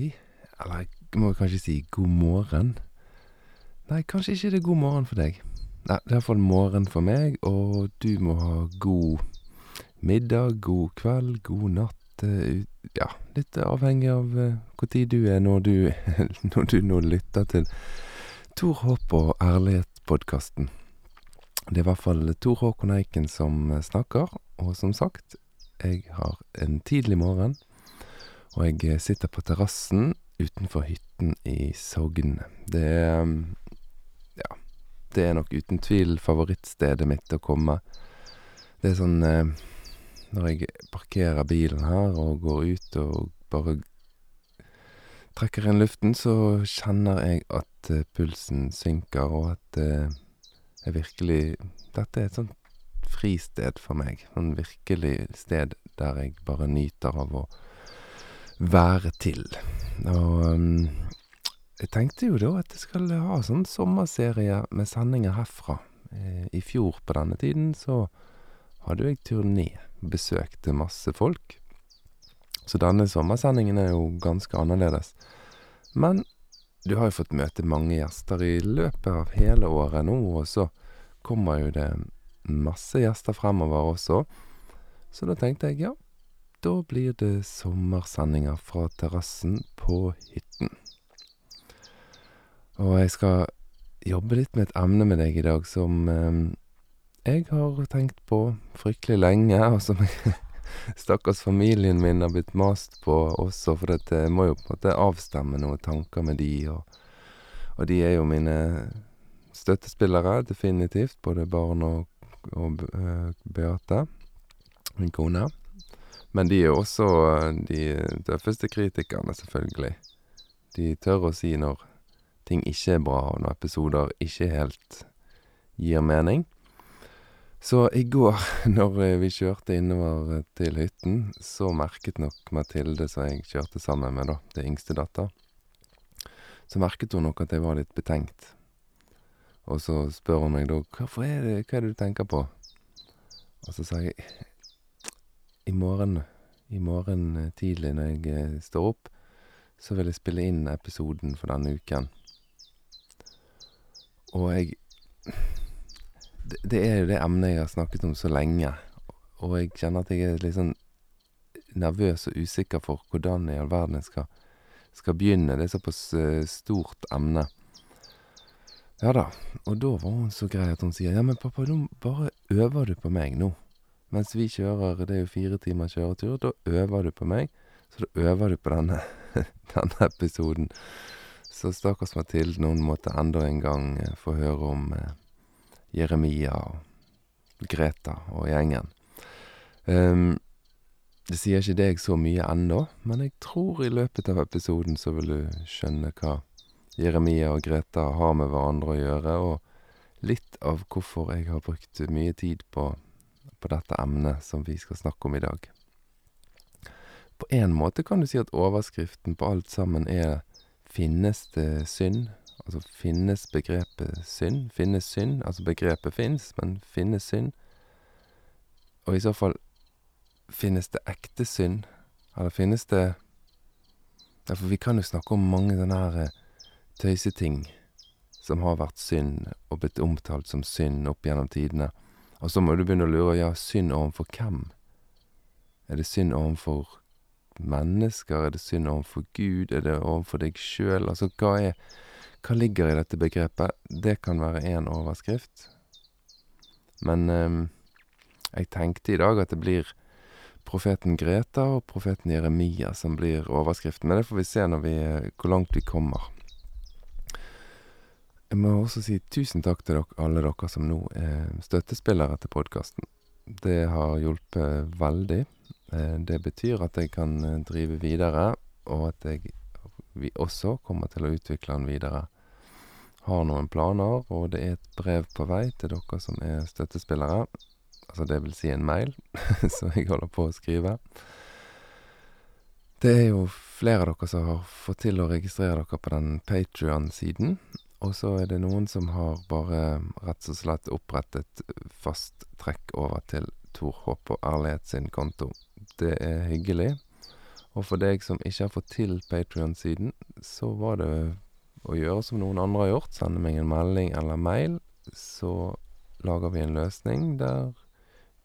hei. Eller jeg må kanskje si god morgen. Nei, kanskje ikke det er god morgen for deg. Nei, det er iallfall morgen for meg, og du må ha god middag, god kveld, god natt, eh, ja, litt avhengig av uh, hvor tid du er når du når du nå lytter til Tor Håp og Ærlighet-podkasten. Det er i hvert fall Tor Håkon Eiken som snakker, og som sagt, jeg har en tidlig morgen, og jeg sitter på terrassen utenfor hytten i Sogn. Det er ja, det er nok uten tvil favorittstedet mitt å komme. Det er sånn eh, Når jeg parkerer bilen her og går ut og bare trekker inn luften, så kjenner jeg at eh, pulsen synker, og at eh, jeg virkelig Dette er et sånt fristed for meg. Sånn virkelig sted der jeg bare nyter av å være til. Og jeg tenkte jo da at jeg skal ha sånn sommerserie med sendinger herfra. I fjor på denne tiden så hadde jeg turné, besøkte masse folk. Så denne sommersendingen er jo ganske annerledes. Men du har jo fått møte mange gjester i løpet av hele året nå, og så kommer jo det masse gjester fremover også. Så da tenkte jeg ja, da blir det sommersendinger fra terrassen på hytten. Og jeg skal jobbe litt med et emne med deg i dag som jeg har tenkt på fryktelig lenge, og som stakkars familien min har blitt mast på også, for dette må jo på en måte avstemme noen tanker med de, og og de er jo mine støttespillere, definitivt, både barn og og b Beate, min kone. Men de er også de tøffeste kritikerne, selvfølgelig. De tør å si når ting ikke er bra, og når episoder ikke helt gir mening. Så i går, når vi kjørte innover til hytten, så merket nok Mathilde, som jeg kjørte sammen med, da, det yngste datter, så merket hun nok at jeg var litt betenkt. Og så spør hun meg da hvorfor er det hva er det du tenker på? Og så sa jeg i morgen i morgen tidlig når jeg står opp, så vil jeg spille inn episoden for denne uken. Og jeg det Det er jo det emnet jeg har snakket om så lenge, og jeg kjenner at jeg er litt sånn nervøs og usikker for hvordan i all verden jeg skal skal begynne. Det er såpass stort emne. Ja da, og da var hun så grei at hun sier Ja, men pappa, nå bare øver du på meg nå. Mens vi kjører, det er jo fire timer kjøretur, da øver du på meg, så da øver du på denne denne episoden. Så stakkars Mathilde, noen måtte enda en gang få høre om Jeremia og Greta og gjengen. Det sier ikke deg så mye ennå, men jeg tror i løpet av episoden så vil du skjønne hva Jeremia og Greta har med hverandre å gjøre, og litt av hvorfor jeg har brukt mye tid på på dette emnet som vi skal snakke om i dag. På en måte kan du si at overskriften på alt sammen er Finnes det synd? Altså finnes begrepet synd? Finnes synd? Altså begrepet fins, men finnes synd? Og i så fall, finnes det ekte synd? Eller finnes det Ja, for vi kan jo snakke om mange sånne her tøyseting som har vært synd, og blitt omtalt som synd opp gjennom tidene. Og så må du begynne å lure, ja, synd overfor hvem? Er det synd overfor mennesker? Er det synd overfor Gud? Er det overfor deg sjøl? Altså, hva Hva ligger i dette begrepet? Det kan være én overskrift. Men jeg tenkte i dag at det blir profeten Greta og profeten Jeremia som blir overskriften, men det får vi se vi hvor langt vi kommer. Jeg må også si tusen takk til dere alle dere som nå er støttespillere til podkasten. Det har hjulpet veldig. Det betyr at jeg kan drive videre, og at jeg vi også kommer til å utvikle den videre. Har noen planer, og det er et brev på vei til dere som er støttespillere. Altså det vil si en mail, som jeg holder på å skrive. Det er jo flere av dere som har fått til å registrere dere på den Patrion-siden. Og så er det noen som har bare rett og slett opprettet fast trekk over til Tor Håp og Ærlighet sin konto. Det er hyggelig, Og for deg som ikke har fått til Patrion-siden, så var det å gjøre som noen andre har gjort, sende meg en melding eller mail, så lager vi en løsning der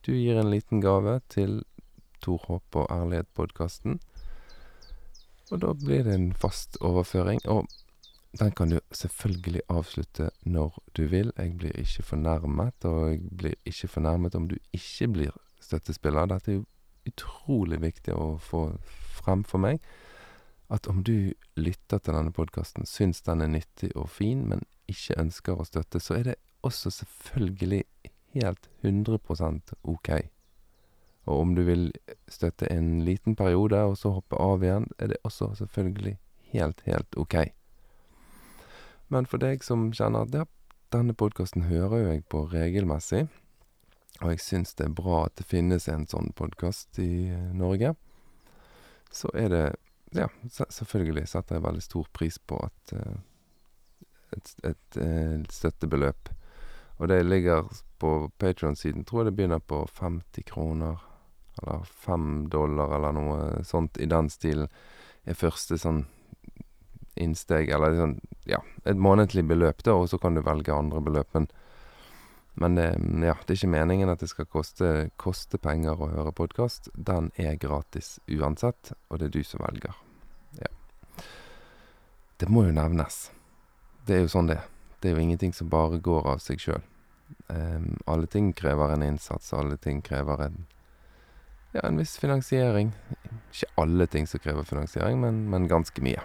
du gir en liten gave til Tor Håp og Ærlighet-podkasten. Og da blir det en fast overføring, og den kan du selvfølgelig avslutte når du vil. Jeg blir ikke fornærmet, og jeg blir ikke fornærmet om du ikke blir støttespiller. Dette er jo utrolig viktig å få frem for meg. At om du lytter til denne podkasten, syns den er nyttig og fin, men ikke ønsker å støtte, så er det også selvfølgelig helt 100% ok. Og om du vil støtte en liten periode, og så hoppe av igjen, er det også selvfølgelig helt, helt ok. Men for deg som kjenner at ja, denne podkasten hører jo jeg på regelmessig, og jeg syns det er bra at det finnes en sånn podkast i Norge, så er det Ja, selvfølgelig setter jeg veldig stor pris på at et, et, et støttebeløp. Og det ligger på Patron-siden, tror jeg det begynner på 50 kroner, eller 5 dollar, eller noe sånt i den stilen, er første sånn innsteg, eller sånn, ja, et månedlig beløp, da, og så kan du velge andre beløp. Men, men det, ja, det er ikke meningen at det skal koste, koste penger å høre podkast. Den er gratis uansett, og det er du som velger. Ja. Det må jo nevnes. Det er jo sånn det er. Det er jo ingenting som bare går av seg sjøl. Um, alle ting krever en innsats, alle ting krever en ja, en viss finansiering. Ikke alle ting som krever finansiering, men, men ganske mye.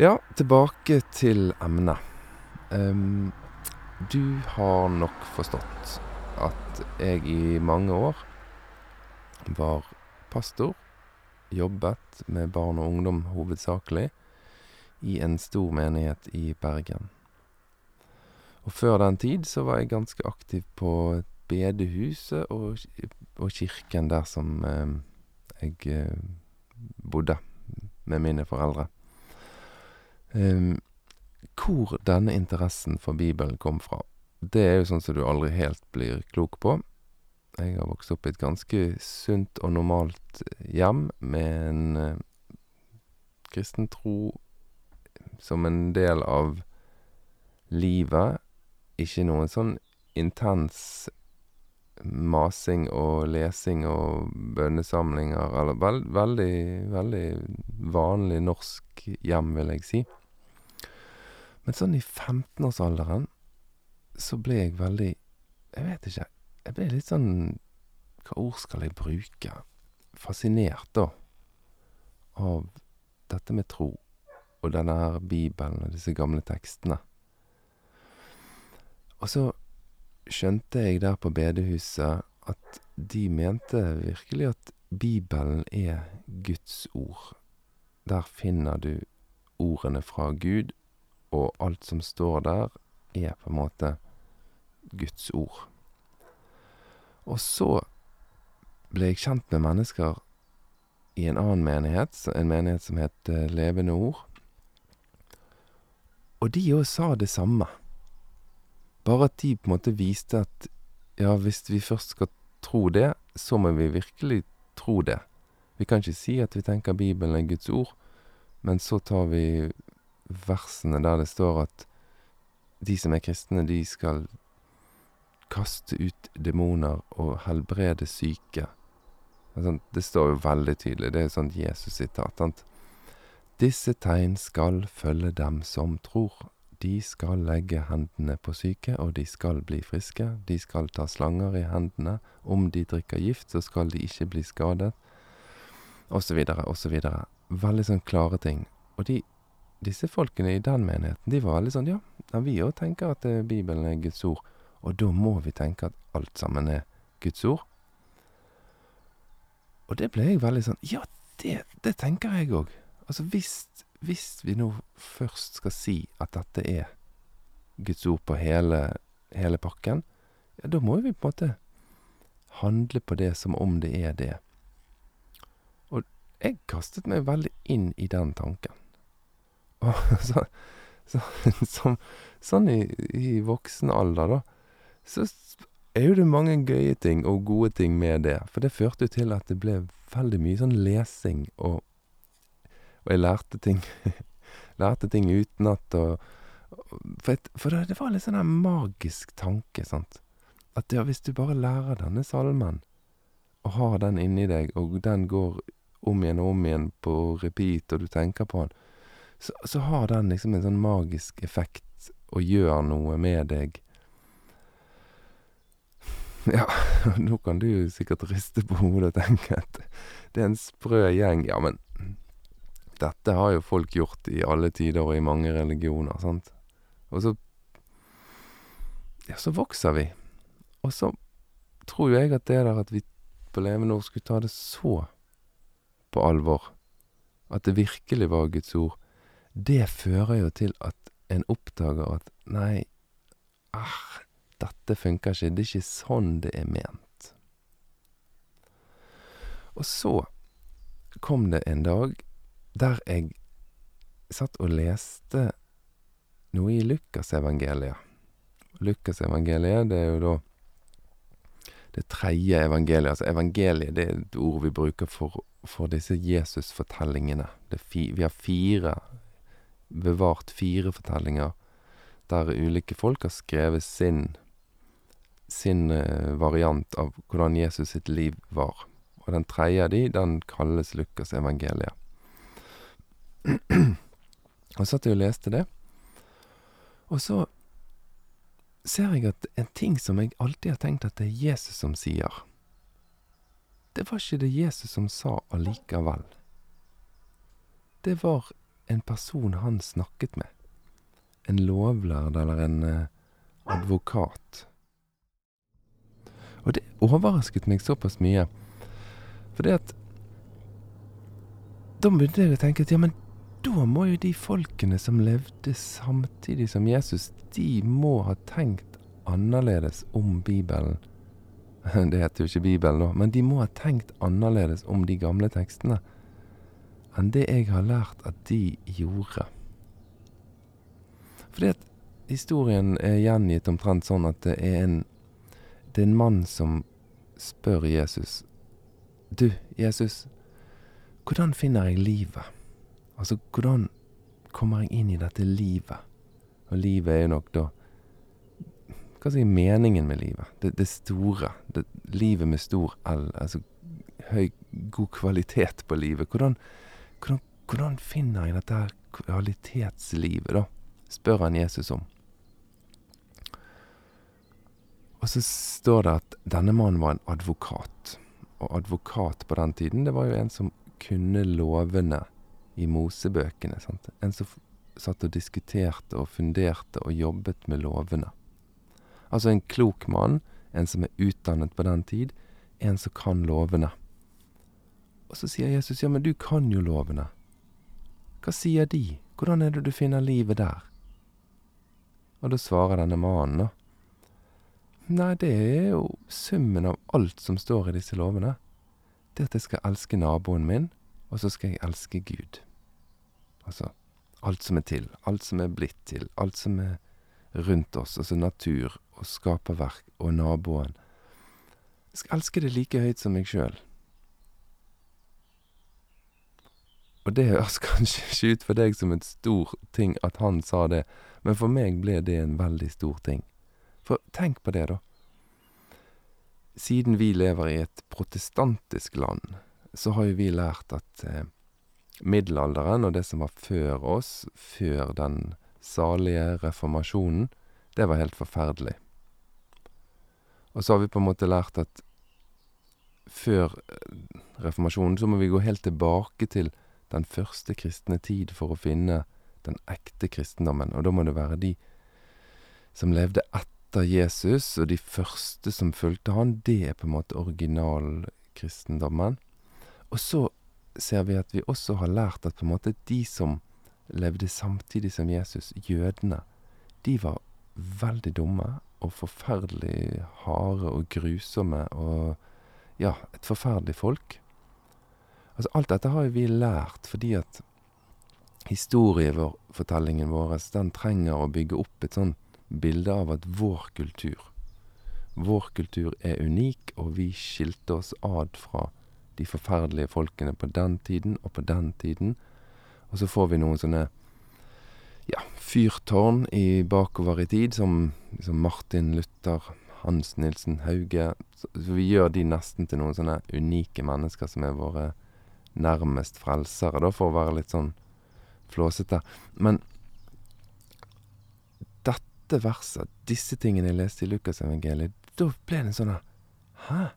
Ja, tilbake til emnet. Du har nok forstått at jeg i mange år var pastor. Jobbet med barn og ungdom hovedsakelig i en stor menighet i Bergen. Og før den tid så var jeg ganske aktiv på bedehuset og, og kirken der som eh, jeg bodde med mine foreldre. Um, hvor denne interessen for Bibelen kom fra, det er jo sånn som du aldri helt blir klok på. Jeg har vokst opp i et ganske sunt og normalt hjem med en uh, kristen tro som en del av livet. Ikke noen sånn intens masing og lesing og bønnesamlinger, eller veld, veldig, veldig vanlig norsk hjem, vil jeg si. Men sånn i 15-årsalderen så ble jeg veldig Jeg vet ikke. Jeg ble litt sånn Hva ord skal jeg bruke? Fascinert, da, av dette med tro og denne her Bibelen og disse gamle tekstene. Og så skjønte jeg der på bedehuset at de mente virkelig at Bibelen er Guds ord. Der finner du ordene fra Gud, og alt som står der, er på en måte Guds ord. Og så ble jeg kjent med mennesker i en annen menighet, en menighet som het eh, Levende Ord. Og de òg sa det samme, bare at de på en måte viste at ja, hvis vi først skal tro det, så må vi virkelig tro det. Vi kan ikke si at vi tenker Bibelen er Guds ord, men så tar vi versene der det står at de som er kristne, de skal kaste ut demoner og helbrede syke. Sånn, det står jo veldig tydelig. Det er jo sånt Jesus-sitat. Disse tegn skal følge dem som tror. De skal legge hendene på syke, og de skal bli friske. De skal ta slanger i hendene. Om de drikker gift, så skal de ikke bli skadet. Og så videre, og så videre. Veldig sånn klare ting. Og de disse folkene i den menigheten, de var veldig sånn Ja, vi òg tenker at eh, Bibelen er Guds ord, og da må vi tenke at alt sammen er Guds ord. Og det ble jeg veldig sånn Ja, det, det tenker jeg òg. Altså hvis, hvis vi nå først skal si at dette er Guds ord på hele, hele pakken, ja, da må vi på en måte handle på det som om det er det. Og jeg kastet meg veldig inn i den tanken. Og så, så, som, sånn i, i voksen alder, da, så er jo det mange gøye ting og gode ting med det. For det førte jo til at det ble veldig mye sånn lesing, og og jeg lærte ting lærte ting utenat og For et for det var litt sånn der magisk tanke, sant, at ja, hvis du bare lærer denne salmen og har den inni deg, og den går om igjen og om igjen på repeat, og du tenker på den, så så har den liksom en sånn magisk effekt og gjør noe med deg. Ja, nå kan du jo sikkert riste på hodet og tenke at det er en sprø gjeng, ja, men dette har jo folk gjort i alle tider og i mange religioner, sant, og så ja, så vokser vi, og så tror jo jeg at det der at vi på Levende Ord skulle ta det så på alvor, at det virkelig var Guds ord, det fører jo til at en oppdager at nei, ah, dette funker ikke, det er ikke sånn det er ment. Og så kom det en dag der jeg satt og leste noe i Lukasevangeliet. Lukasevangeliet, det er jo da det tredje evangeliet. Altså evangeliet, det er et ord vi bruker for for disse Jesusfortellingene. Vi har fire bevart fire fortellinger der ulike folk har skrevet sin sin variant av hvordan Jesus sitt liv var. Og den tredje av de, den kalles Lukas evangeliet. Og satt jeg og leste det, og så ser jeg at en ting som jeg alltid har tenkt at det er Jesus som sier, det var ikke det Jesus som sa allikevel. Det var en person han snakket med. En lovlærd eller en advokat. Og det overrasket meg såpass mye, fordi at da begynte jeg å tenke at ja, men da må jo de folkene som levde samtidig som Jesus, de må ha tenkt annerledes om Bibelen. Det heter jo ikke Bibelen nå, men de må ha tenkt annerledes om de gamle tekstene enn det jeg har lært at de gjorde. Fordi at historien er gjengitt omtrent sånn at det er en det er en mann som spør Jesus Du, Jesus, hvordan finner jeg livet? Altså, hvordan kommer jeg inn i dette livet? Og livet er jo nok da Hva skal jeg si meningen med livet? Det, det store. Det, livet med stor L. Altså høy, god kvalitet på livet. Hvordan, hvordan, hvordan finner jeg dette kvalitetslivet, da? Spør han Jesus om. Og så står det at denne mannen var en advokat. Og advokat på den tiden, det var jo en som kunne lovene i Mosebøkene. sant? En som satt og diskuterte og funderte og jobbet med lovene. Altså en klok mann, en som er utdannet på den tid, en som kan lovene. Og så sier Jesus, ja, men du kan jo lovene. Hva sier de? Hvordan er det du finner livet der? Og da svarer denne mannen, da. Nei, det er jo summen av alt som står i disse lovene. Det at jeg skal elske naboen min, og så skal jeg elske Gud. Altså alt som er til, alt som er blitt til, alt som er rundt oss, altså natur og skaperverk og naboen. Jeg skal elske det like høyt som meg sjøl. Og det høres kanskje ikke ut for deg som en stor ting at han sa det, men for meg ble det en veldig stor ting. For tenk på det, da. Siden vi lever i et protestantisk land, så har jo vi lært at eh, middelalderen og det som var før oss, før den salige reformasjonen, det var helt forferdelig. Og så har vi på en måte lært at før reformasjonen så må vi gå helt tilbake til den første kristne tid for å finne den ekte kristendommen, og da må det være de som levde etter Jesus, og de første som fulgte han, det er på en måte originalkristendommen. Og så ser vi at vi også har lært at på en måte de som levde samtidig som Jesus, jødene, de var veldig dumme og forferdelig harde og grusomme og ja, et forferdelig folk. Altså, alt dette har jo vi lært fordi at historiefortellingen vår, den trenger å bygge opp et sånn bilde av at vår kultur Vår kultur er unik, og vi skilte oss ad fra de forferdelige folkene på den tiden og på den tiden. Og så får vi noen sånne ja, fyrtårn i bakover i tid, som, som Martin Luther, Hans Nilsen Hauge. Så, vi gjør de nesten til noen sånne unike mennesker som er våre nærmest frelsere, da, for å være litt sånn flåsete. Men dette verset, disse tingene jeg leste i Lukasevangeliet, da ble det en sånn Hæ?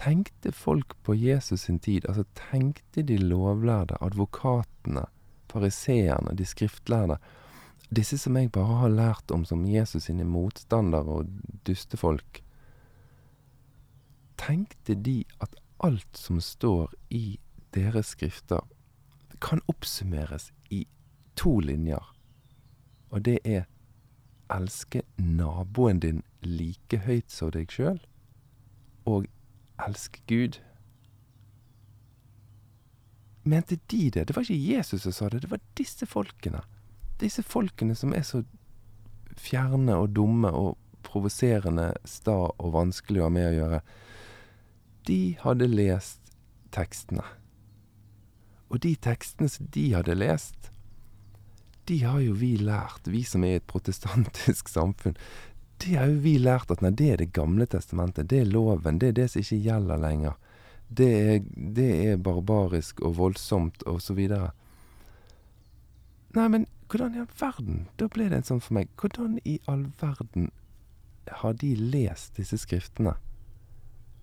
Tenkte folk på Jesus sin tid, altså tenkte de lovlærde, advokatene, fariseerne, de skriftlærde, disse som jeg bare har lært om som Jesus sine motstandere og dustefolk, tenkte de at alt som står i deres skrifter, kan oppsummeres i to linjer, og det er elske naboen din like høyt som deg sjøl, og elsk Gud. Mente de det? Det var ikke Jesus som sa det, det var disse folkene. Disse folkene som er så fjerne og dumme og provoserende, sta og vanskelig å ha med å gjøre. De hadde lest tekstene. Og de tekstene som de hadde lest, de har jo vi lært, vi som er i et protestantisk samfunn. Det har jo vi lært at nei, det er Det gamle testamentet, det er loven, det er det som ikke gjelder lenger. Det er, det er barbarisk og voldsomt og så videre. Nei, men hvordan i all verden? Da ble det en sånn for meg. Hvordan i all verden har de lest disse skriftene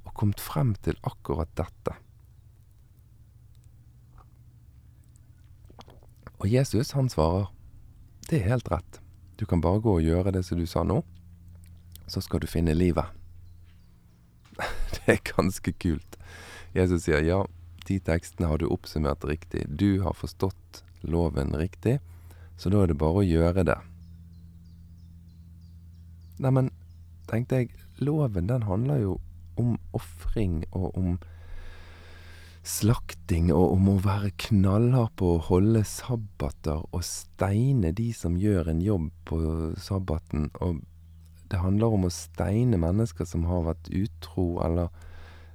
og kommet frem til akkurat dette? Og Jesus, han svarer, det er helt rett. Du kan bare gå og gjøre det som du sa nå, så skal du finne livet. det er ganske kult. Jesus sier ja, de tekstene har du oppsummert riktig. Du har forstått loven riktig, så da er det bare å gjøre det. Neimen, tenkte jeg, loven den handler jo om ofring og om slakting og om å være knallhard på å holde sabbater og steine de som gjør en jobb på sabbaten. Og det handler om å steine mennesker som har vært utro, eller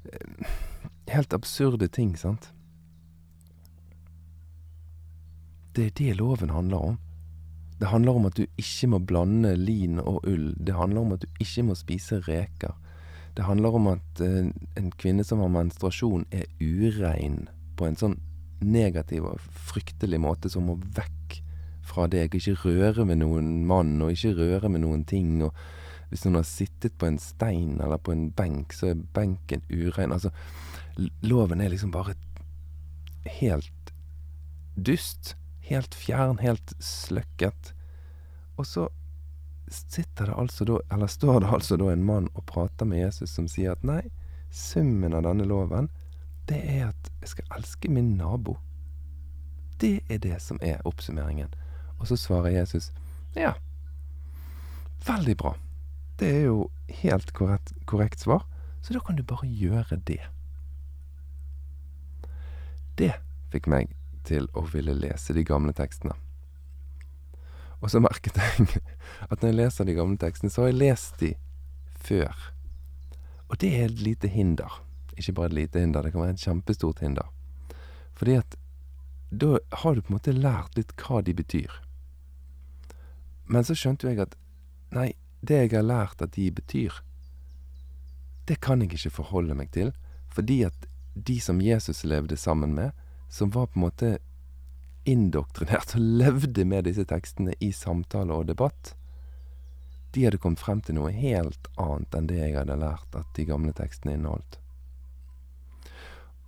eh, Helt absurde ting, sant? Det er det loven handler om. Det handler om at du ikke må blande lin og ull. Det handler om at du ikke må spise reker. Det handler om at eh, en kvinne som har menstruasjon, er urein på en sånn negativ og fryktelig måte som må vekk fra deg. Ikke røre med noen mann, og ikke røre med noen ting. og Hvis noen har sittet på en stein eller på en benk, så er benken urein. Altså, loven er liksom bare helt dust. Helt fjern, helt sløkket. Og så sitter det altså da, eller står det altså da en mann og prater med Jesus som sier at nei, summen av denne loven, det er at jeg skal elske min nabo. Det er det som er oppsummeringen. Og så svarer Jesus ja, veldig bra. Det er jo helt korrekt, korrekt svar, så da kan du bare gjøre det. Det fikk meg til å ville lese de gamle tekstene. Og så merket jeg at når jeg leser de gamle tekstene, så har jeg lest de før. Og det er et lite hinder. Ikke bare et lite hinder, det kan være et kjempestort hinder. Fordi at da har du på en måte lært litt hva de betyr. Men så skjønte jo jeg at nei, det jeg har lært at de betyr, det kan jeg ikke forholde meg til, fordi at de som Jesus levde sammen med, som var på en måte indoktrinert og levde med disse tekstene i samtale og debatt, de hadde kommet frem til noe helt annet enn det jeg hadde lært at de gamle tekstene inneholdt.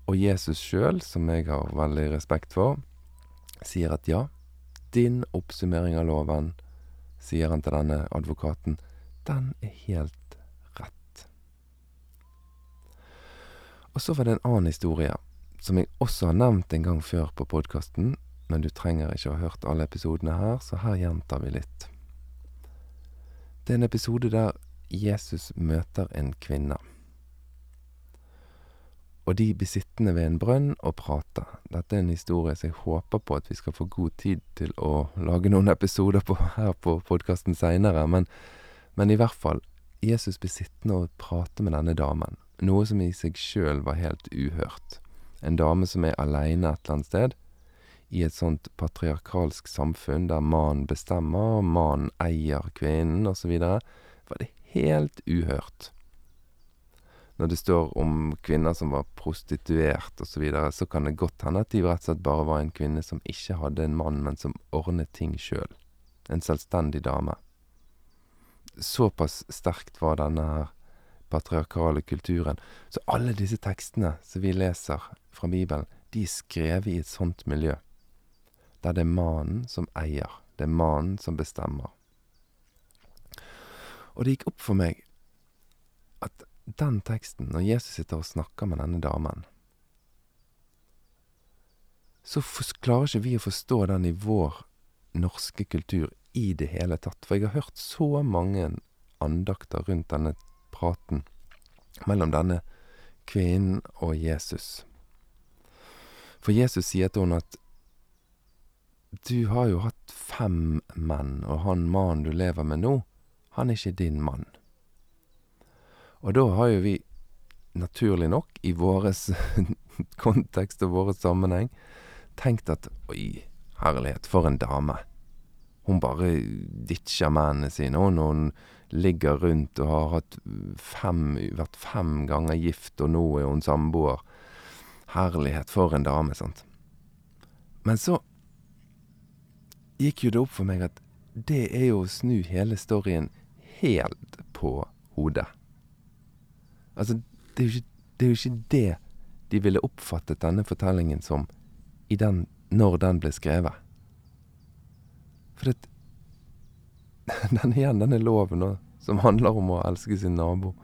Og Jesus sjøl, som jeg har veldig respekt for, sier at ja, din oppsummering av loven, sier han til denne advokaten, den er helt rett. Og så var det en annen historie, som jeg også har nevnt en gang før på podkasten, men du trenger ikke å ha hørt alle episodene her, så her gjentar vi litt. Det er en episode der Jesus møter en kvinne. Og de blir sittende ved en brønn og prate. Dette er en historie som jeg håper på at vi skal få god tid til å lage noen episoder på her på podkasten seinere, men, men i hvert fall, Jesus blir sittende og prate med denne damen. noe som i seg sjøl var helt uhørt. En dame som er aleine et eller annet sted, i et sånt patriarkalsk samfunn der mannen bestemmer, og mannen eier kvinnen, videre, var det helt uhørt. Når det står om kvinner som var prostituert og så videre, så kan det godt hende at de rett og slett bare var en kvinne som ikke hadde en mann, men som ordnet ting sjøl. En selvstendig dame. Såpass sterkt var denne her patriarkale kulturen. Så alle disse tekstene som vi leser fra Bibelen, de er skrevet i et sånt miljø. Der det er mannen som eier. Det er mannen som bestemmer. Og det gikk opp for meg at den teksten, når Jesus sitter og snakker med denne damen, så klarer ikke vi å forstå den i vår norske kultur i det hele tatt. For jeg har hørt så mange andakter rundt denne praten mellom denne kvinnen og Jesus. For Jesus sier til henne at du har jo hatt fem menn, og han mannen du lever med nå, han er ikke din mann. Og da har jo vi, naturlig nok, i våres kontekst og våres sammenheng, tenkt at oi, herlighet, for en dame. Hun bare ditcher mennene sine, hun, hun ligger rundt og har hatt fem, vært fem ganger gift, og nå er hun samboer. Herlighet, for en dame, sant. Men så gikk jo det opp for meg at det er jo å snu hele storyen helt på hodet. Altså, det er, jo ikke, det er jo ikke det de ville oppfattet denne fortellingen som i den, når den ble skrevet. For det, den igjen, denne loven som handler om å elske sin nabo,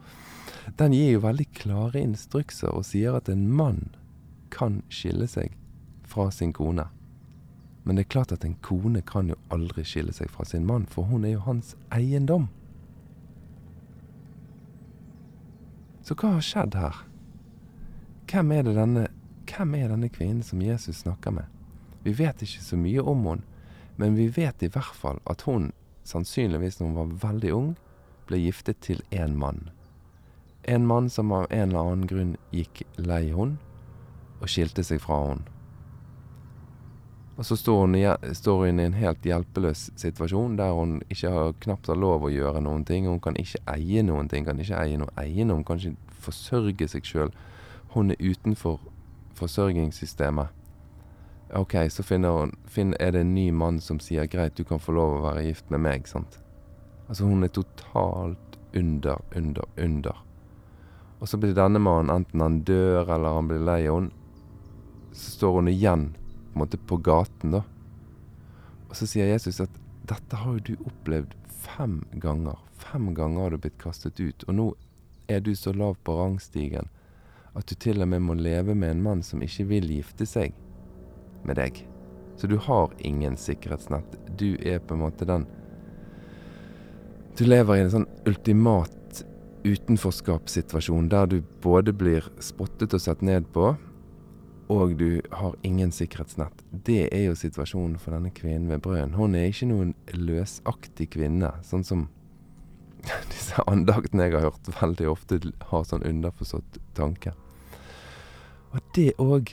den gir jo veldig klare instrukser og sier at en mann kan skille seg fra sin kone. Men det er klart at en kone kan jo aldri skille seg fra sin mann, for hun er jo hans eiendom. Så hva har skjedd her? Hvem er, denne, hvem er denne kvinnen som Jesus snakker med? Vi vet ikke så mye om henne, men vi vet i hvert fall at hun, sannsynligvis når hun var veldig ung, ble giftet til én mann. En mann som av en eller annen grunn gikk lei henne, og skilte seg fra henne. Og så står hun, står hun, i en helt hjelpeløs situasjon der hun ikke har, knapt har lov å gjøre noen ting. Hun kan ikke eie noen ting, kan ikke eie noe eiendom, kan ikke forsørge seg sjøl. Hun er utenfor forsørgingssystemet. Ok, så finner hun, finner, er det en ny mann som sier 'greit, du kan få lov å være gift med meg', sant. Altså, hun er totalt under, under, under. Og så blir denne mannen, enten han dør eller han blir lei henne, så står hun igjen på en måte på gaten, da. Og så sier Jesus at dette har jo du opplevd fem ganger. Fem ganger har du blitt kastet ut, og nå er du så lav på rangstigen at du til og med må leve med en mann som ikke vil gifte seg med deg. Så du har ingen sikkerhetsnett. Du er på en måte den Du lever i en sånn ultimat utenforskapssituasjon der du både blir spottet og sett ned på, og du har ingen sikkerhetsnett. Det er jo situasjonen for denne kvinnen ved brønnen. Hun er ikke noen løsaktig kvinne, sånn som disse andaktene jeg har hørt veldig ofte har sånn underforstått tanke. Og det òg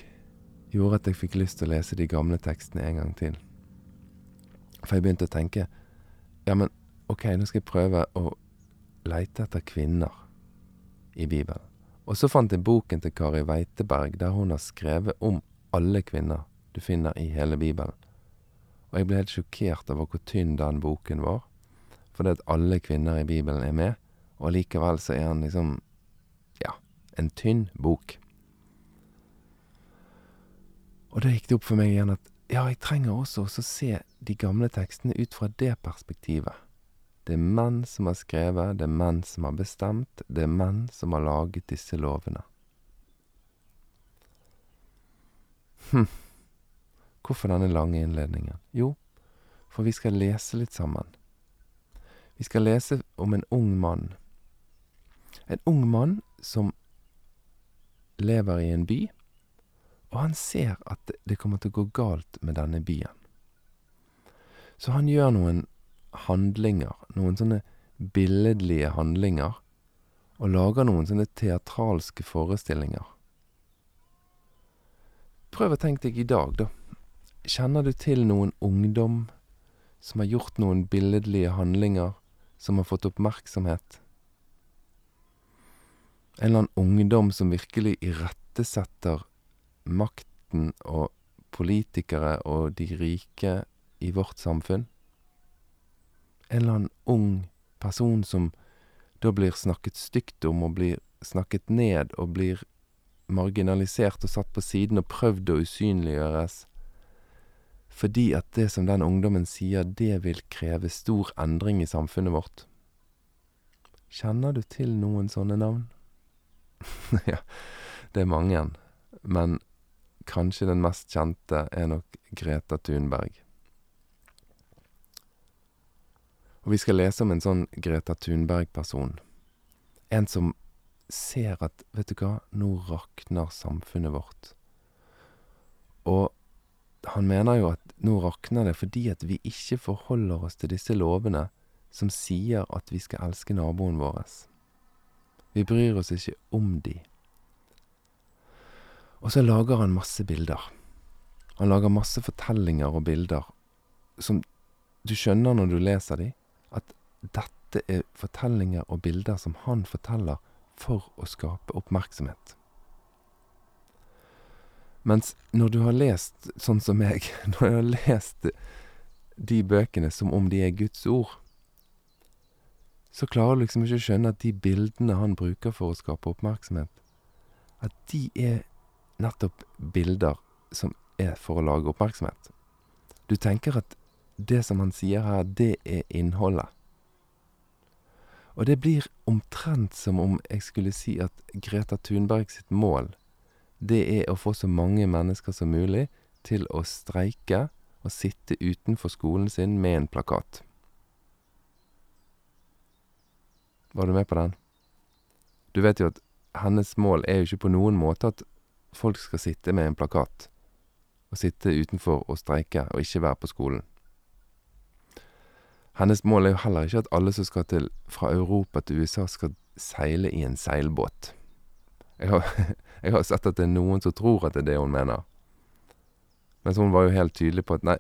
gjorde at jeg fikk lyst til å lese de gamle tekstene en gang til. For jeg begynte å tenke ja, men ok, nå skal jeg prøve å leite etter kvinner i Bibelen. Og så fant jeg boken til Kari Weiteberg, der hun har skrevet om alle kvinner du finner i hele Bibelen. Og jeg ble helt sjokkert over hvor tynn den boken var, fordi at alle kvinner i Bibelen er med, og likevel så er han liksom, ja, en tynn bok. Og da gikk det opp for meg igjen at ja, jeg trenger også å se de gamle tekstene ut fra det perspektivet. Det er menn som har skrevet, det er menn som har bestemt, det er menn som har laget disse lovene. Hm. Hvorfor denne lange innledningen? Jo, for vi skal lese litt sammen. Vi skal lese om en ung mann. En ung mann som lever i en by, og han ser at det kommer til å gå galt med denne byen. Så han gjør noen handlinger, noen sånne billedlige handlinger, og lager noen sånne teatralske forestillinger. Prøv å tenke deg i dag, da. Kjenner du til noen ungdom som har gjort noen billedlige handlinger som har fått oppmerksomhet? En eller annen ungdom som virkelig irettesetter makten og politikere og de rike i vårt samfunn? En eller annen ung person som da blir snakket stygt om og blir snakket ned og blir marginalisert og satt på siden og prøvd å usynliggjøres fordi at det som den ungdommen sier, det vil kreve stor endring i samfunnet vårt. Kjenner du til noen sånne navn? ja, det er mange, men kanskje den mest kjente er nok Greta Thunberg. Og vi skal lese om en sånn Greta Thunberg-person. En som ser at, vet du hva, nå rakner samfunnet vårt. Og han mener jo at nå rakner det fordi at vi ikke forholder oss til disse lovene som sier at vi skal elske naboen vår. Vi bryr oss ikke om de. Og så lager han masse bilder. Han lager masse fortellinger og bilder som du skjønner når du leser de, dette er fortellinger og bilder som han forteller for å skape oppmerksomhet. Mens når du har lest sånn som meg, når jeg har lest de bøkene som om de er Guds ord, så klarer du liksom ikke å skjønne at de bildene han bruker for å skape oppmerksomhet, at de er nettopp bilder som er for å lage oppmerksomhet. Du tenker at det som han sier her, det er innholdet. Og det blir omtrent som om jeg skulle si at Greta Thunberg sitt mål, det er å få så mange mennesker som mulig til å streike og sitte utenfor skolen sin med en plakat. Var du med på den? Du vet jo at hennes mål er jo ikke på noen måte at folk skal sitte med en plakat og sitte utenfor og streike og ikke være på skolen. Hennes mål er jo heller ikke at alle som skal til, fra Europa til USA, skal seile i en seilbåt. Jeg har, jeg har sett at det er noen som tror at det er det hun mener. Mens hun var jo helt tydelig på at nei,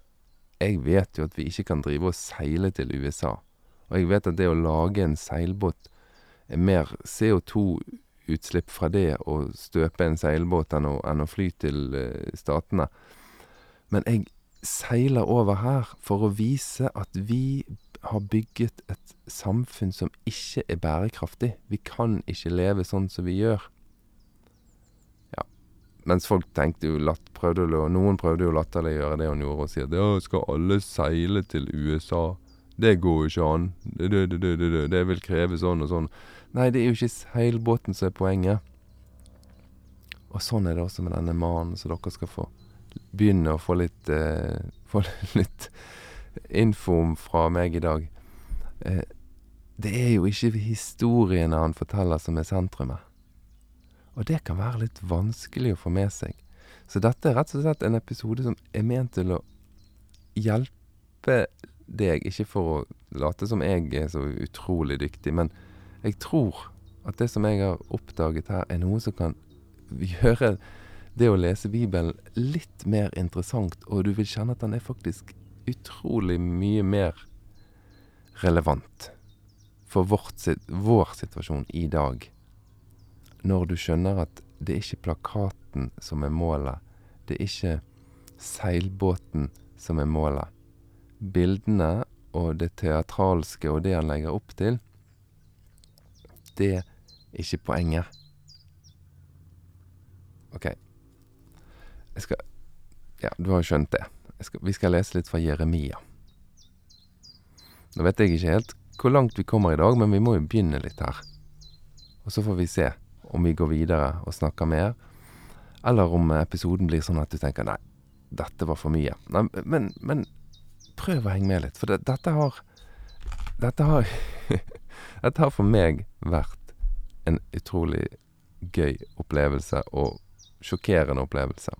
jeg vet jo at vi ikke kan drive og seile til USA. Og jeg vet at det å lage en seilbåt er mer CO2-utslipp fra det å støpe en seilbåt enn å, enn å fly til uh, Statene. Men jeg seiler over her for å vise at vi har bygget et samfunn som ikke er bærekraftig. Vi kan ikke leve sånn som vi gjør. Ja, mens folk tenkte jo latt, prøvde, Noen prøvde jo latterliggjøre det hun gjorde, og si at ja, skal alle seile til USA? Det går jo ikke an. Det, det, det, det vil kreve sånn og sånn. Nei, det er jo ikke seilbåten som er poenget. Og sånn er det også med denne mannen, så dere skal få begynne å få litt eh, Få litt info fra meg i dag. Eh, det er jo ikke historiene han forteller som er sentrumet. Og det kan være litt vanskelig å få med seg. Så dette er rett og slett en episode som er ment til å hjelpe deg, ikke for å late som jeg er så utrolig dyktig, men jeg tror at det som jeg har oppdaget her, er noe som kan gjøre det å lese Bibelen litt mer interessant, og du vil kjenne at den er faktisk utrolig mye mer relevant for vårt, vår situasjon i dag. Når du skjønner at det er ikke plakaten som er målet, det er ikke seilbåten som er målet. Bildene og det teatralske og det han legger opp til, det er ikke poenget. OK. Jeg skal Ja, du har jo skjønt det skal, vi skal lese litt fra Jeremia. Nå vet jeg ikke helt hvor langt vi kommer i dag, men vi må jo begynne litt her. Og så får vi se om vi går videre og snakker mer, eller om episoden blir sånn at du tenker nei, dette var for mye. Nei, men, men prøv å henge med litt, for det, dette har Dette har Dette har for meg vært en utrolig gøy opplevelse og sjokkerende opplevelse.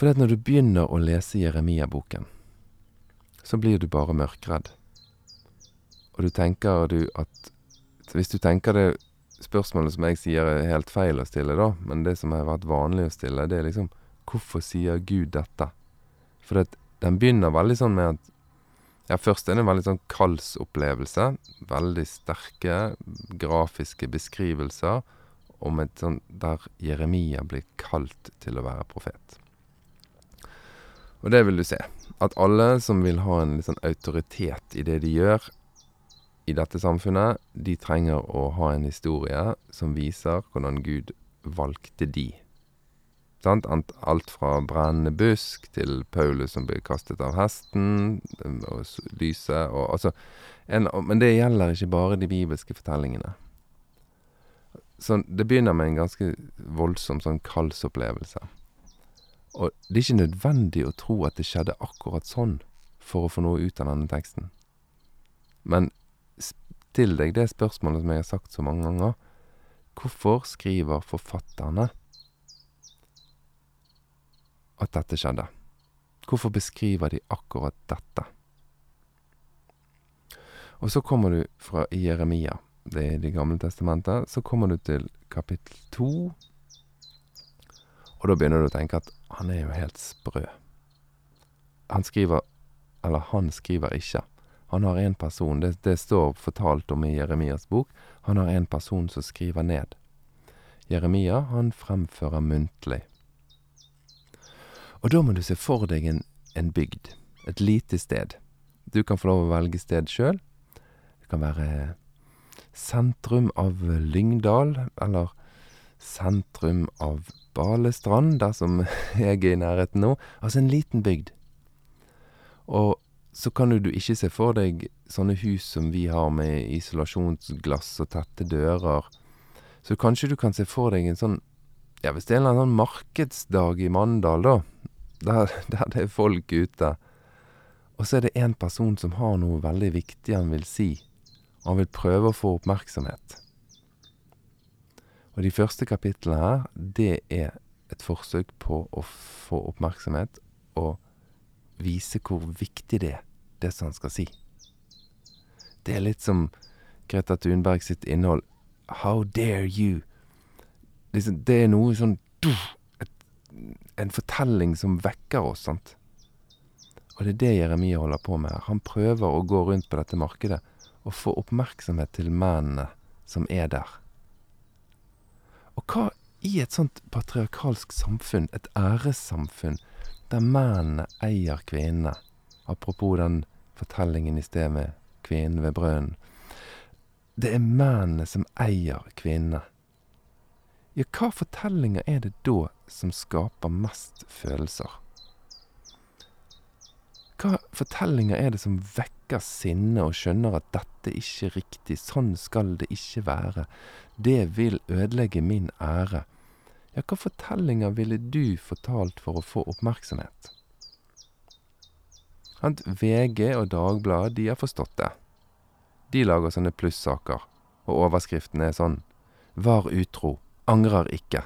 For at når du begynner å lese Jeremia-boken, så blir du bare mørkredd. Og du tenker du at hvis du tenker det spørsmålet som jeg sier er helt feil å stille, da, men det som har vært vanlig å stille, det er liksom Hvorfor sier Gud dette? For det, den begynner veldig sånn med at Ja, først er det en veldig sånn kallsopplevelse. Veldig sterke grafiske beskrivelser om et sånn der Jeremia blir kalt til å være profet. Og det vil du se. At alle som vil ha en litt sånn autoritet i det de gjør i dette samfunnet, de trenger å ha en historie som viser hvordan Gud valgte de. Sant? Alt fra brennende busk til Paulus som blir kastet av hesten, og lyset og altså en, Men det gjelder ikke bare de bibelske fortellingene. Så det begynner med en ganske voldsom sånn kallsopplevelse. Og det er ikke nødvendig å tro at det skjedde akkurat sånn for å få noe ut av denne teksten. Men still deg det spørsmålet som jeg har sagt så mange ganger. Hvorfor skriver forfatterne at dette skjedde? Hvorfor beskriver de akkurat dette? Og så kommer du fra Jeremia, det er i Det gamle testamentet. Så kommer du til kapittel to, og da begynner du å tenke at han er jo helt sprø. Han skriver Eller han skriver ikke. Han har én person, det, det står fortalt om i Jeremias bok, han har en person som skriver ned. Jeremia, han fremfører muntlig. Og da må du se for deg en, en bygd. Et lite sted. Du kan få lov å velge sted sjøl. Det kan være sentrum av Lyngdal, eller sentrum av Balestrand, der som jeg er i nærheten nå. Altså en liten bygd. Og så kan du ikke se for deg sånne hus som vi har med isolasjonsglass og tette dører. Så kanskje du kan se for deg en sånn Ja, hvis det er en eller annen sånn markedsdag i Mandal, da, der, der det er folk ute, og så er det en person som har noe veldig viktig han vil si, og han vil prøve å få oppmerksomhet. Og de første kapitlene her, det er et forsøk på å få oppmerksomhet og vise hvor viktig det er, det som han skal si. Det er litt som Greta Thunberg sitt innhold. How dare you? Liksom, det er noe sånn et, En fortelling som vekker oss, sant. Og det er det Jeremia holder på med. Han prøver å gå rundt på dette markedet og få oppmerksomhet til mennene som er der. Og hva i et sånt patriarkalsk samfunn, et æressamfunn, der mennene eier kvinnene Apropos den fortellingen i sted med kvinnen ved brønnen. Det er mennene som eier kvinnene. Ja, hva fortellinger er det da som skaper mest følelser? Hva fortellinger er det som vekker sinnet og skjønner at dette ikke er riktig, sånn skal det ikke være, det vil ødelegge min ære? Ja, hva fortellinger ville du fortalt for å få oppmerksomhet? At VG og Dagbladet, de har forstått det. De lager sånne plussaker, og overskriften er sånn Var utro. Angrer ikke.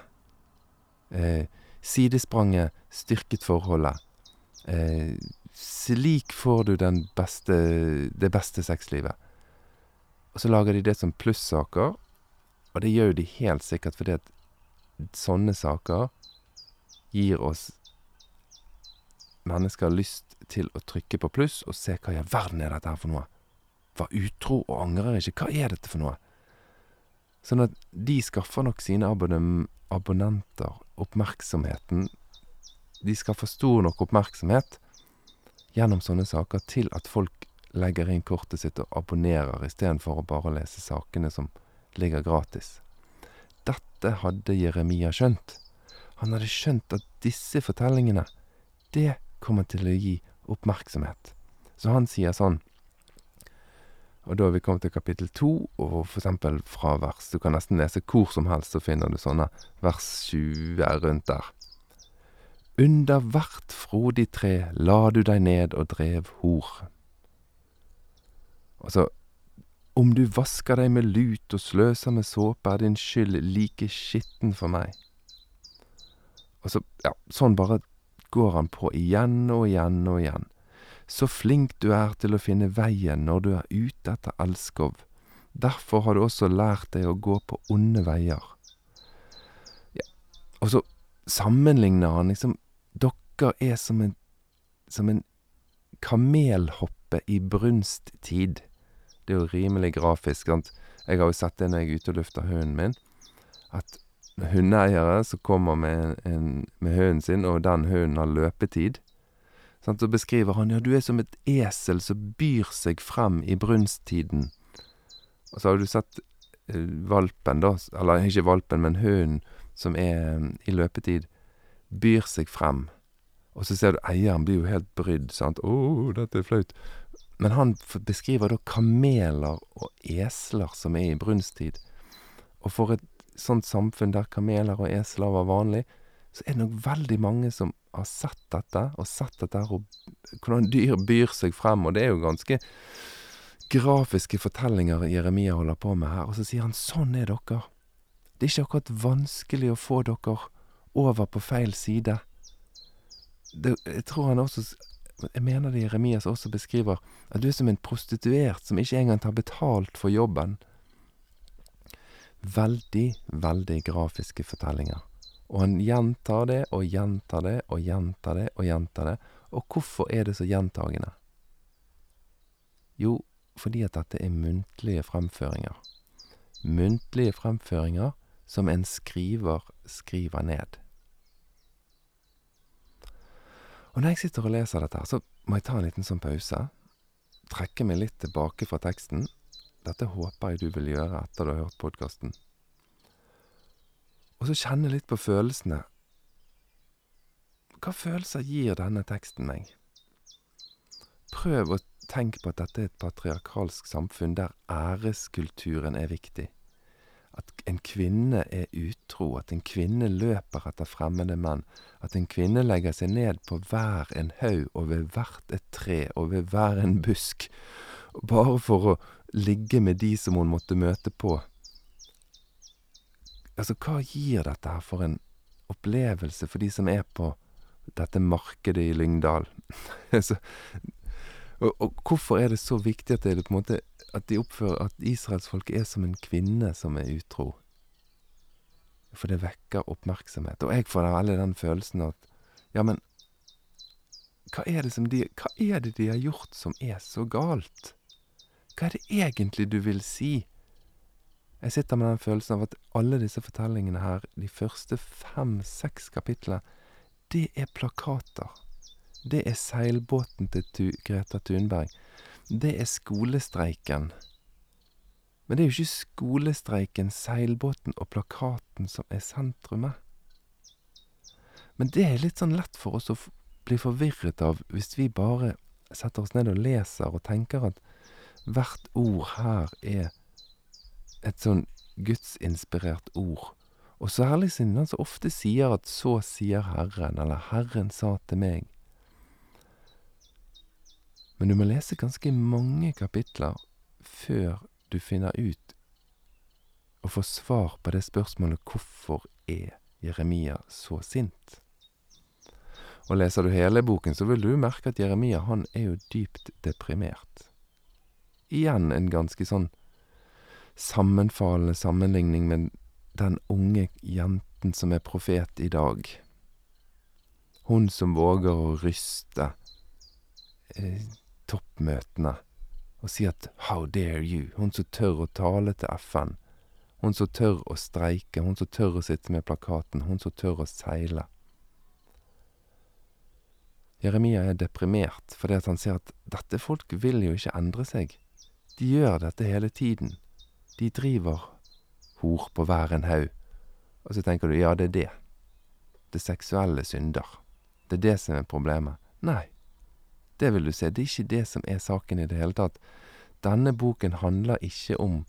Eh, sidespranget styrket forholdet. Eh, slik får du den beste, det beste sexlivet. Og så lager de det som plussaker, og det gjør jo de helt sikkert fordi at sånne saker gir oss mennesker lyst til å trykke på pluss og se hva i all verden er dette her for noe. Var utro og angrer ikke. Hva er dette for noe? Sånn at de skaffer nok sine abonnenter oppmerksomheten De skaffer stor nok oppmerksomhet gjennom sånne saker til at folk legger inn kortet sitt og abonnerer, istedenfor å bare lese sakene som ligger gratis. Dette hadde Jeremia skjønt. Han hadde skjønt at disse fortellingene, det kommer til å gi oppmerksomhet. Så han sier sånn Og da er vi kommet til kapittel to, og for eksempel fra vers Du kan nesten lese hvor som helst, så finner du sånne vers 20 rundt der. Under hvert frodig tre la du deg ned og drev hor. Altså, om du vasker deg med lut og sløser med såpe, er din skyld like skitten for meg. Og så, ja, sånn bare går han på igjen og igjen og igjen. Så flink du er til å finne veien når du er ute etter elskov. Derfor har du også lært deg å gå på onde veier. Ja. Og så sammenligner han liksom Dere er som en, som en kamelhoppe i brunsttid. Det er jo rimelig grafisk. sant? Jeg har jo sett det når jeg er ute og lufter hunden min, at hundeeiere som kommer med, en, med hunden sin, og den hunden har løpetid sant? Så beskriver han ja, du er som et esel som byr seg frem i brunsttiden. Og så har du sett eh, valpen, da, eller ikke valpen, men hunden som er mm, i løpetid, byr seg frem. Og så ser du eieren blir jo helt brydd, sant. 'Å, dette er flaut'. Men han beskriver da kameler og esler som er i brunsttid. Og for et sånt samfunn der kameler og esler var vanlig, så er det nok veldig mange som har sett dette, og sett dette og hvordan dyr byr seg frem. Og det er jo ganske grafiske fortellinger Jeremia holder på med her. Og så sier han sånn er dere. Det er ikke akkurat vanskelig å få dere over på feil side. Det, jeg tror han også Jeg mener det Jeremias også beskriver at du er som en prostituert som ikke engang tar betalt for jobben. Veldig, veldig grafiske fortellinger. Og han gjentar det og gjentar det og gjentar det og gjentar det. Og hvorfor er det så gjentagende? Jo, fordi at dette er muntlige fremføringer. Muntlige fremføringer som en skriver skriver ned. Og når jeg sitter og leser dette, her, så må jeg ta en liten sånn pause. Trekke meg litt tilbake fra teksten. Dette håper jeg du vil gjøre etter du har hørt podkasten. Og så kjenne litt på følelsene. Hva følelser gir denne teksten meg? Prøv å tenke på at dette er et patriarkalsk samfunn der æreskulturen er viktig. At en kvinne er utro, at en kvinne løper etter fremmede menn. At en kvinne legger seg ned på hver en haug og ved hvert et tre og ved hver en busk, bare for å ligge med de som hun måtte møte på. Altså, hva gir dette her for en opplevelse for de som er på dette markedet i Lyngdal? altså, og, og, hvorfor er det så viktig at, det, på en måte, at de oppfører at israelsfolket er som en kvinne som er utro? For det vekker oppmerksomhet. Og jeg får da veldig den følelsen at Ja, men hva er, de, hva er det de har gjort som er så galt? Hva er det egentlig du vil si? Jeg sitter med den følelsen av at alle disse fortellingene her, de første fem-seks kapitlene, det er plakater det er seilbåten til tu Greta Thunberg. Det er skolestreiken. Men det er jo ikke skolestreiken, seilbåten og plakaten som er sentrumet. Men det er litt sånn lett for oss å bli forvirret av hvis vi bare setter oss ned og leser og tenker at hvert ord her er et sånn gudsinspirert ord. Og særlig siden han så ofte sier at 'så sier Herren', eller 'Herren sa til meg'. Men du må lese ganske mange kapitler før du finner ut og får svar på det spørsmålet hvorfor er Jeremia så sint? Og leser du hele boken, så vil du merke at Jeremia han er jo dypt deprimert. Igjen en ganske sånn sammenfallende sammenligning med den unge jenten som er profet i dag. Hun som våger å ryste eh, toppmøtene og si at 'how dare you', hun som tør å tale til FN, hun som tør å streike, hun som tør å sitte med plakaten, hun som tør å seile. Jeremia er deprimert fordi han ser at dette folk vil jo ikke endre seg. De gjør dette hele tiden. De driver hor på hver en haug. Og så tenker du ja, det er det. Det seksuelle synder. Det er det som er problemet. Nei, det vil du se. Det er ikke det som er saken i det hele tatt. Denne boken handler ikke om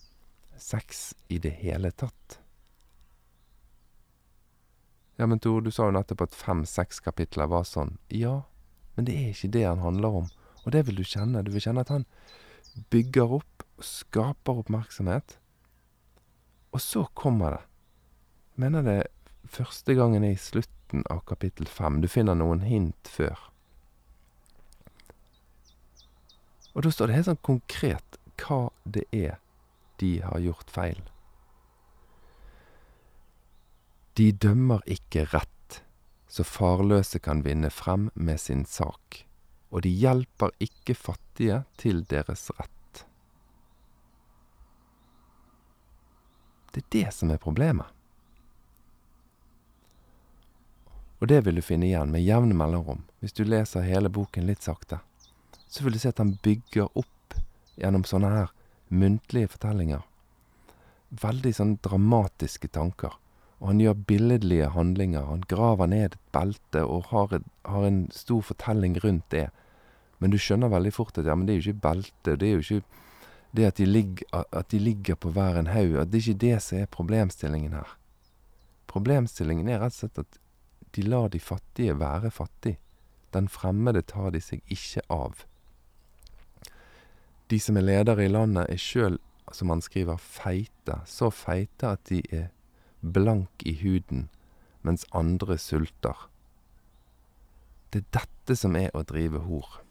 sex i det hele tatt. Ja, men Tor, du sa jo nettopp at fem-seks kapitler var sånn. Ja, men det er ikke det han handler om. Og det vil du kjenne. Du vil kjenne at han bygger opp og skaper oppmerksomhet. Og så kommer det. Mener det første gangen er i slutten av kapittel fem. Du finner noen hint før. Og da står det helt sånn konkret hva det er de har gjort feil. De dømmer ikke rett, så farløse kan vinne frem med sin sak, og de hjelper ikke fattige til deres rett. Det er det som er problemet. Og det vil du finne igjen med jevne mellomrom. Hvis du leser hele boken litt sakte, så vil du se at han bygger opp gjennom sånne her muntlige fortellinger. Veldig sånn dramatiske tanker. Og han gjør billedlige handlinger. Han graver ned et belte og har, et, har en stor fortelling rundt det. Men du skjønner veldig fort at ja, men det er jo ikke belte, det er jo ikke det at de, ligger, at de ligger på hver en haug, at det er ikke det som er problemstillingen her. Problemstillingen er rett og slett at de lar de fattige være fattige. Den fremmede tar de seg ikke av. De som er ledere i landet, er sjøl, som han skriver, feite. Så feite at de er blank i huden, mens andre sulter. Det er dette som er å drive hor.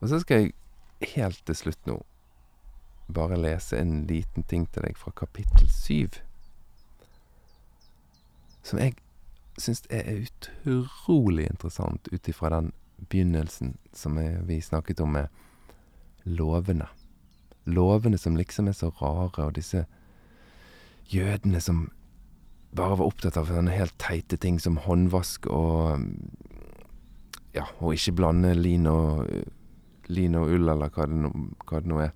Og så skal jeg helt til slutt nå bare lese en liten ting til deg fra kapittel syv. Som jeg syns er utrolig interessant ut ifra den begynnelsen som vi snakket om med lovene. Lovene som liksom er så rare, og disse jødene som bare var opptatt av sånne helt teite ting som håndvask og Ja, og ikke blande lin og, lin og ull, eller hva det, no, hva det nå er.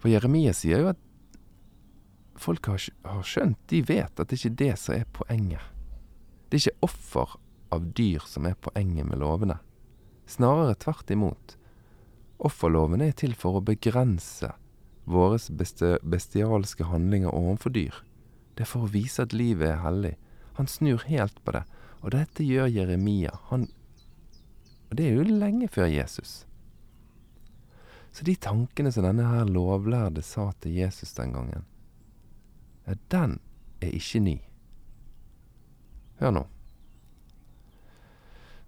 For Jeremia sier jo at folk har, har skjønt, de vet at det ikke er det som er poenget. Det er ikke offer av dyr som er poenget med lovene. Snarere tvert imot. Offerlovene er til for å begrense våre bestialske handlinger overfor dyr. Det er for å vise at livet er hellig. Han snur helt på det, og dette gjør Jeremia. Han Og det er jo lenge før Jesus. Så de tankene som denne her lovlærde sa til Jesus den gangen, ja, den er ikke ny. Hør nå.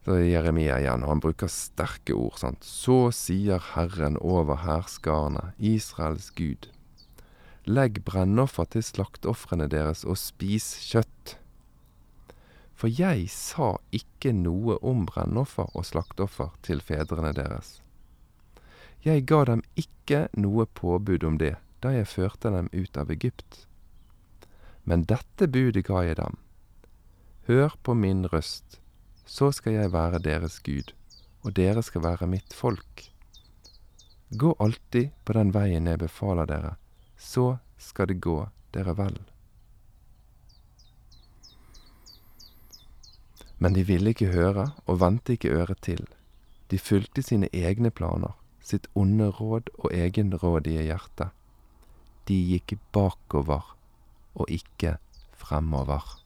Så er Jeremia igjen, og han bruker sterke ord. sant? Så sier Herren over hærskarene, Israels Gud. Legg brennoffer til slakteofrene deres og spis kjøtt. For jeg sa ikke noe om brennoffer og slakteoffer til fedrene deres. Jeg ga dem ikke noe påbud om det da jeg førte dem ut av Egypt. Men dette budet ga jeg dem. Hør på min røst så skal jeg være deres Gud, og dere skal være mitt folk. Gå alltid på den veien jeg befaler dere, så skal det gå dere vel. Men de ville ikke høre og vendte ikke øret til. De fulgte sine egne planer, sitt onde råd og egenrådige hjerte. De gikk bakover og ikke fremover.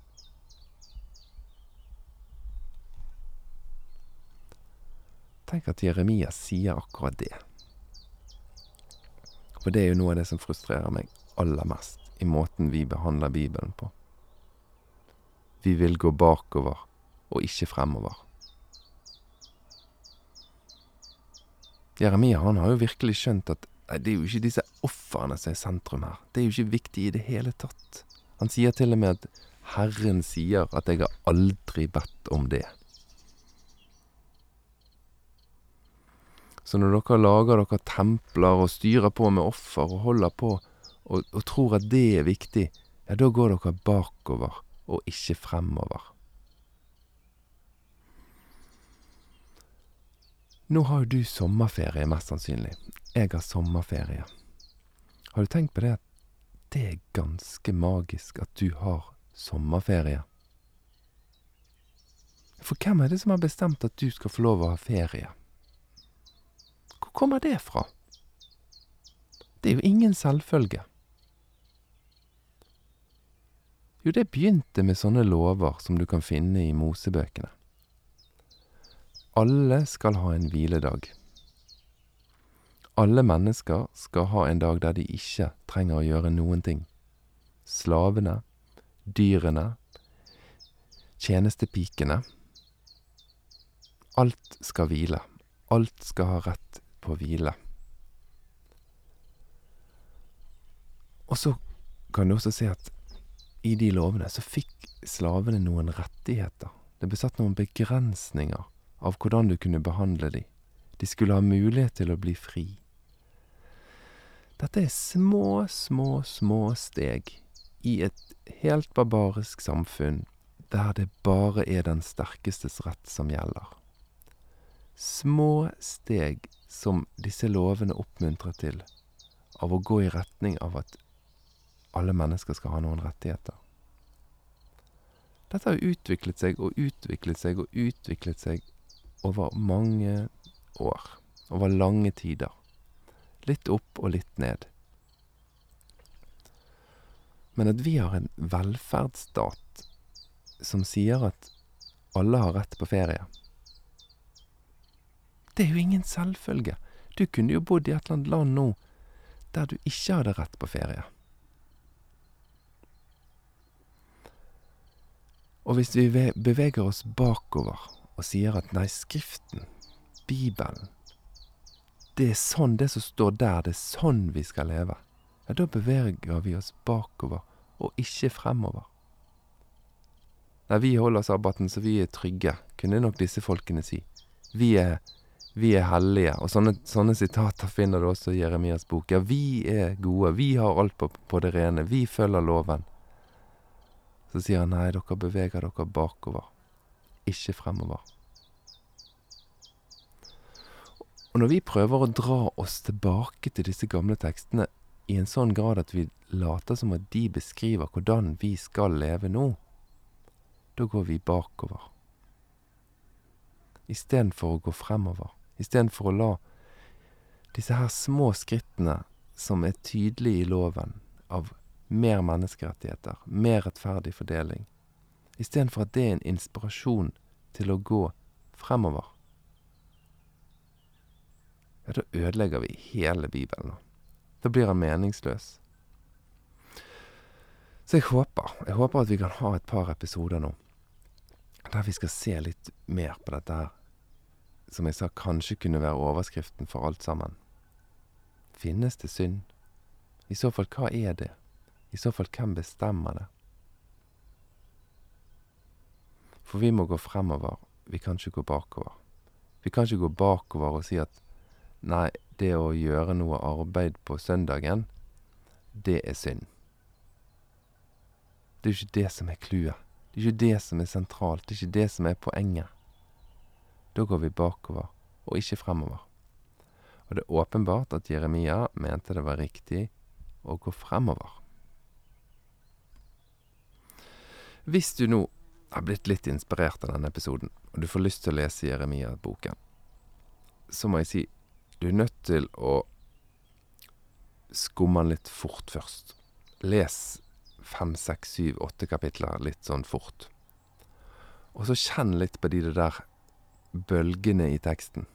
Tenk at Jeremia sier akkurat det. For det er jo noe av det som frustrerer meg aller mest i måten vi behandler Bibelen på. Vi vil gå bakover og ikke fremover. Jeremia han har jo virkelig skjønt at nei, det er jo ikke disse ofrene som er sentrum her. Det er jo ikke viktig i det hele tatt. Han sier til og med at Herren sier at jeg har aldri bedt om det. Så når dere lager dere templer og styrer på med offer og holder på og, og tror at det er viktig, ja, da går dere bakover og ikke fremover. Nå har jo du sommerferie, mest sannsynlig. Jeg har sommerferie. Har du tenkt på det at det er ganske magisk at du har sommerferie? For hvem er det som har bestemt at du skal få lov å ha ferie? Kommer det fra? Det er jo ingen selvfølge. Jo, det begynte med sånne lover som du kan finne i Mosebøkene. Alle skal ha en hviledag. Alle mennesker skal ha en dag der de ikke trenger å gjøre noen ting. Slavene, dyrene, tjenestepikene. Alt skal hvile. Alt skal ha rett på hvile. Og så kan du også se at i de lovene så fikk slavene noen rettigheter. Det ble satt noen begrensninger av hvordan du kunne behandle dem. De skulle ha mulighet til å bli fri. Dette er små, små, små steg i et helt barbarisk samfunn der det bare er den sterkestes rett som gjelder. Små steg som disse lovene oppmuntrer til, av å gå i retning av at alle mennesker skal ha noen rettigheter. Dette har utviklet seg og utviklet seg og utviklet seg over mange år. Over lange tider. Litt opp og litt ned. Men at vi har en velferdsstat som sier at alle har rett på ferie Det er jo ingen selvfølge. Du kunne jo bodd i et eller annet land nå der du ikke hadde rett på ferie. Og hvis vi beveger oss bakover og sier at nei, Skriften, Bibelen, det er sånn det som står der, det er sånn vi skal leve, ja, da beveger vi oss bakover og ikke fremover. Nei, vi holder sabbaten så vi er trygge, kunne nok disse folkene si. Vi er, vi er hellige. Og sånne, sånne, sitater finner du også i Jeremias bok. Ja, vi er gode, vi har alt på, på det rene, vi følger loven. Så sier han nei, dere beveger dere bakover, ikke fremover. Og når vi prøver å dra oss tilbake til disse gamle tekstene i en sånn grad at vi later som at de beskriver hvordan vi skal leve nå, da går vi bakover. Istedenfor å gå fremover. Istedenfor å la disse her små skrittene som er tydelige i loven, av mer menneskerettigheter, mer rettferdig fordeling, istedenfor at det er en inspirasjon til å gå fremover. Ja, da ødelegger vi hele Bibelen. Da blir han meningsløs. Så jeg håper, jeg håper at vi kan ha et par episoder nå der vi skal se litt mer på dette her, som jeg sa kanskje kunne være overskriften for alt sammen. Finnes det synd? I så fall, hva er det? I så fall, hvem bestemmer det? For vi må gå fremover, vi kan ikke gå bakover. Vi kan ikke gå bakover og si at nei, det å gjøre noe arbeid på søndagen, det er synd. Det er jo ikke det som er clouet. Det er ikke det som er sentralt. Det er ikke det som er poenget. Da går vi bakover, og ikke fremover. Og det er åpenbart at Jeremia mente det var riktig å gå fremover. Hvis du nå har blitt litt inspirert av denne episoden, og du får lyst til å lese Jeremia-boken, så må jeg si du er nødt til å skumme den litt fort først. Les fem, seks, syv, åtte kapitler litt sånn fort. Og så kjenn litt på de der bølgene i teksten.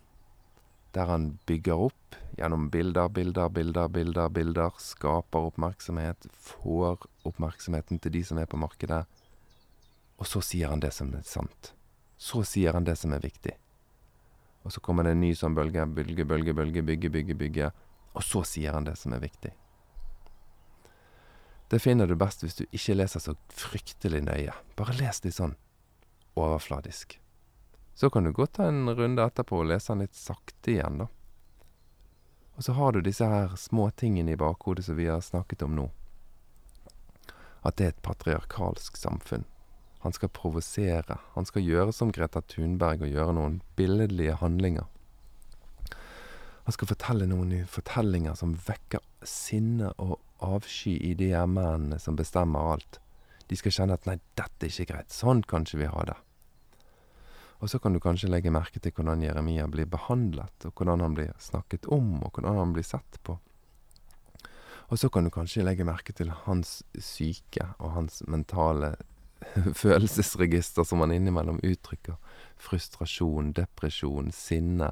Der han bygger opp gjennom bilder, bilder, bilder, bilder, bilder. Skaper oppmerksomhet. Får oppmerksomheten til de som er på markedet og så sier han det som er sant. Så sier han det som er viktig. Og så kommer det en ny sånn bølge. Bølge, bølge, bølge, bygge, bygge, bygge. Og så sier han det som er viktig. Det finner du best hvis du ikke leser så fryktelig nøye. Bare les litt sånn overfladisk. Så kan du godt ta en runde etterpå og lese den litt sakte igjen, da. Og så har du disse her små tingene i bakhodet som vi har snakket om nå. At det er et patriarkalsk samfunn. Han skal provosere. Han skal gjøre som Greta Thunberg og gjøre noen billedlige handlinger. Han skal fortelle noen fortellinger som vekker sinne og avsky i de her som bestemmer alt. De skal kjenne at 'nei, dette er ikke greit. Sånn kan ikke vi ha det'. Og så kan du kanskje legge merke til hvordan Jeremia blir behandlet, og hvordan han blir snakket om, og hvordan han blir sett på. Og så kan du kanskje legge merke til hans syke og hans mentale følelsesregister som han innimellom uttrykker. Frustrasjon, depresjon, sinne.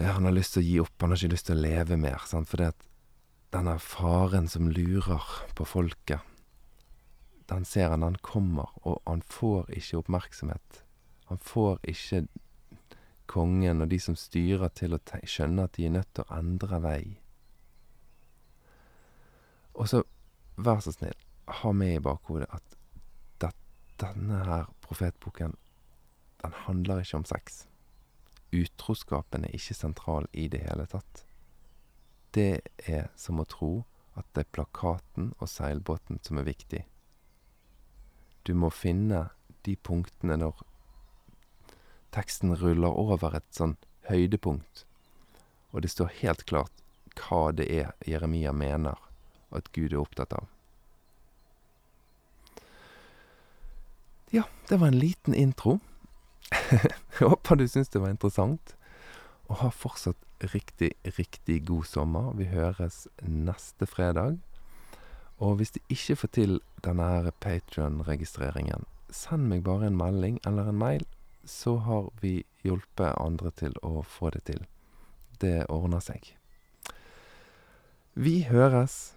Han har lyst til å gi opp, han har ikke lyst til å leve mer. Sant? At denne faren som lurer på folket, den ser han han kommer, og han får ikke oppmerksomhet. Han får ikke kongen og de som styrer, til å skjønne at de er nødt til å endre vei. Og så, vær så snill, ha med i bakhodet at denne her profetboken, den handler ikke om sex. Utroskapen er ikke sentral i det hele tatt. Det er som å tro at det er plakaten og seilbåten som er viktig. Du må finne de punktene når teksten ruller over et sånn høydepunkt, og det står helt klart hva det er Jeremia mener at Gud er opptatt av. Ja, det var en liten intro. Jeg håper du syns det var interessant. Og ha fortsatt riktig, riktig god sommer. Vi høres neste fredag. Og hvis du ikke får til denne Patrion-registreringen, send meg bare en melding eller en mail, så har vi hjulpet andre til å få det til. Det ordner seg. Vi høres.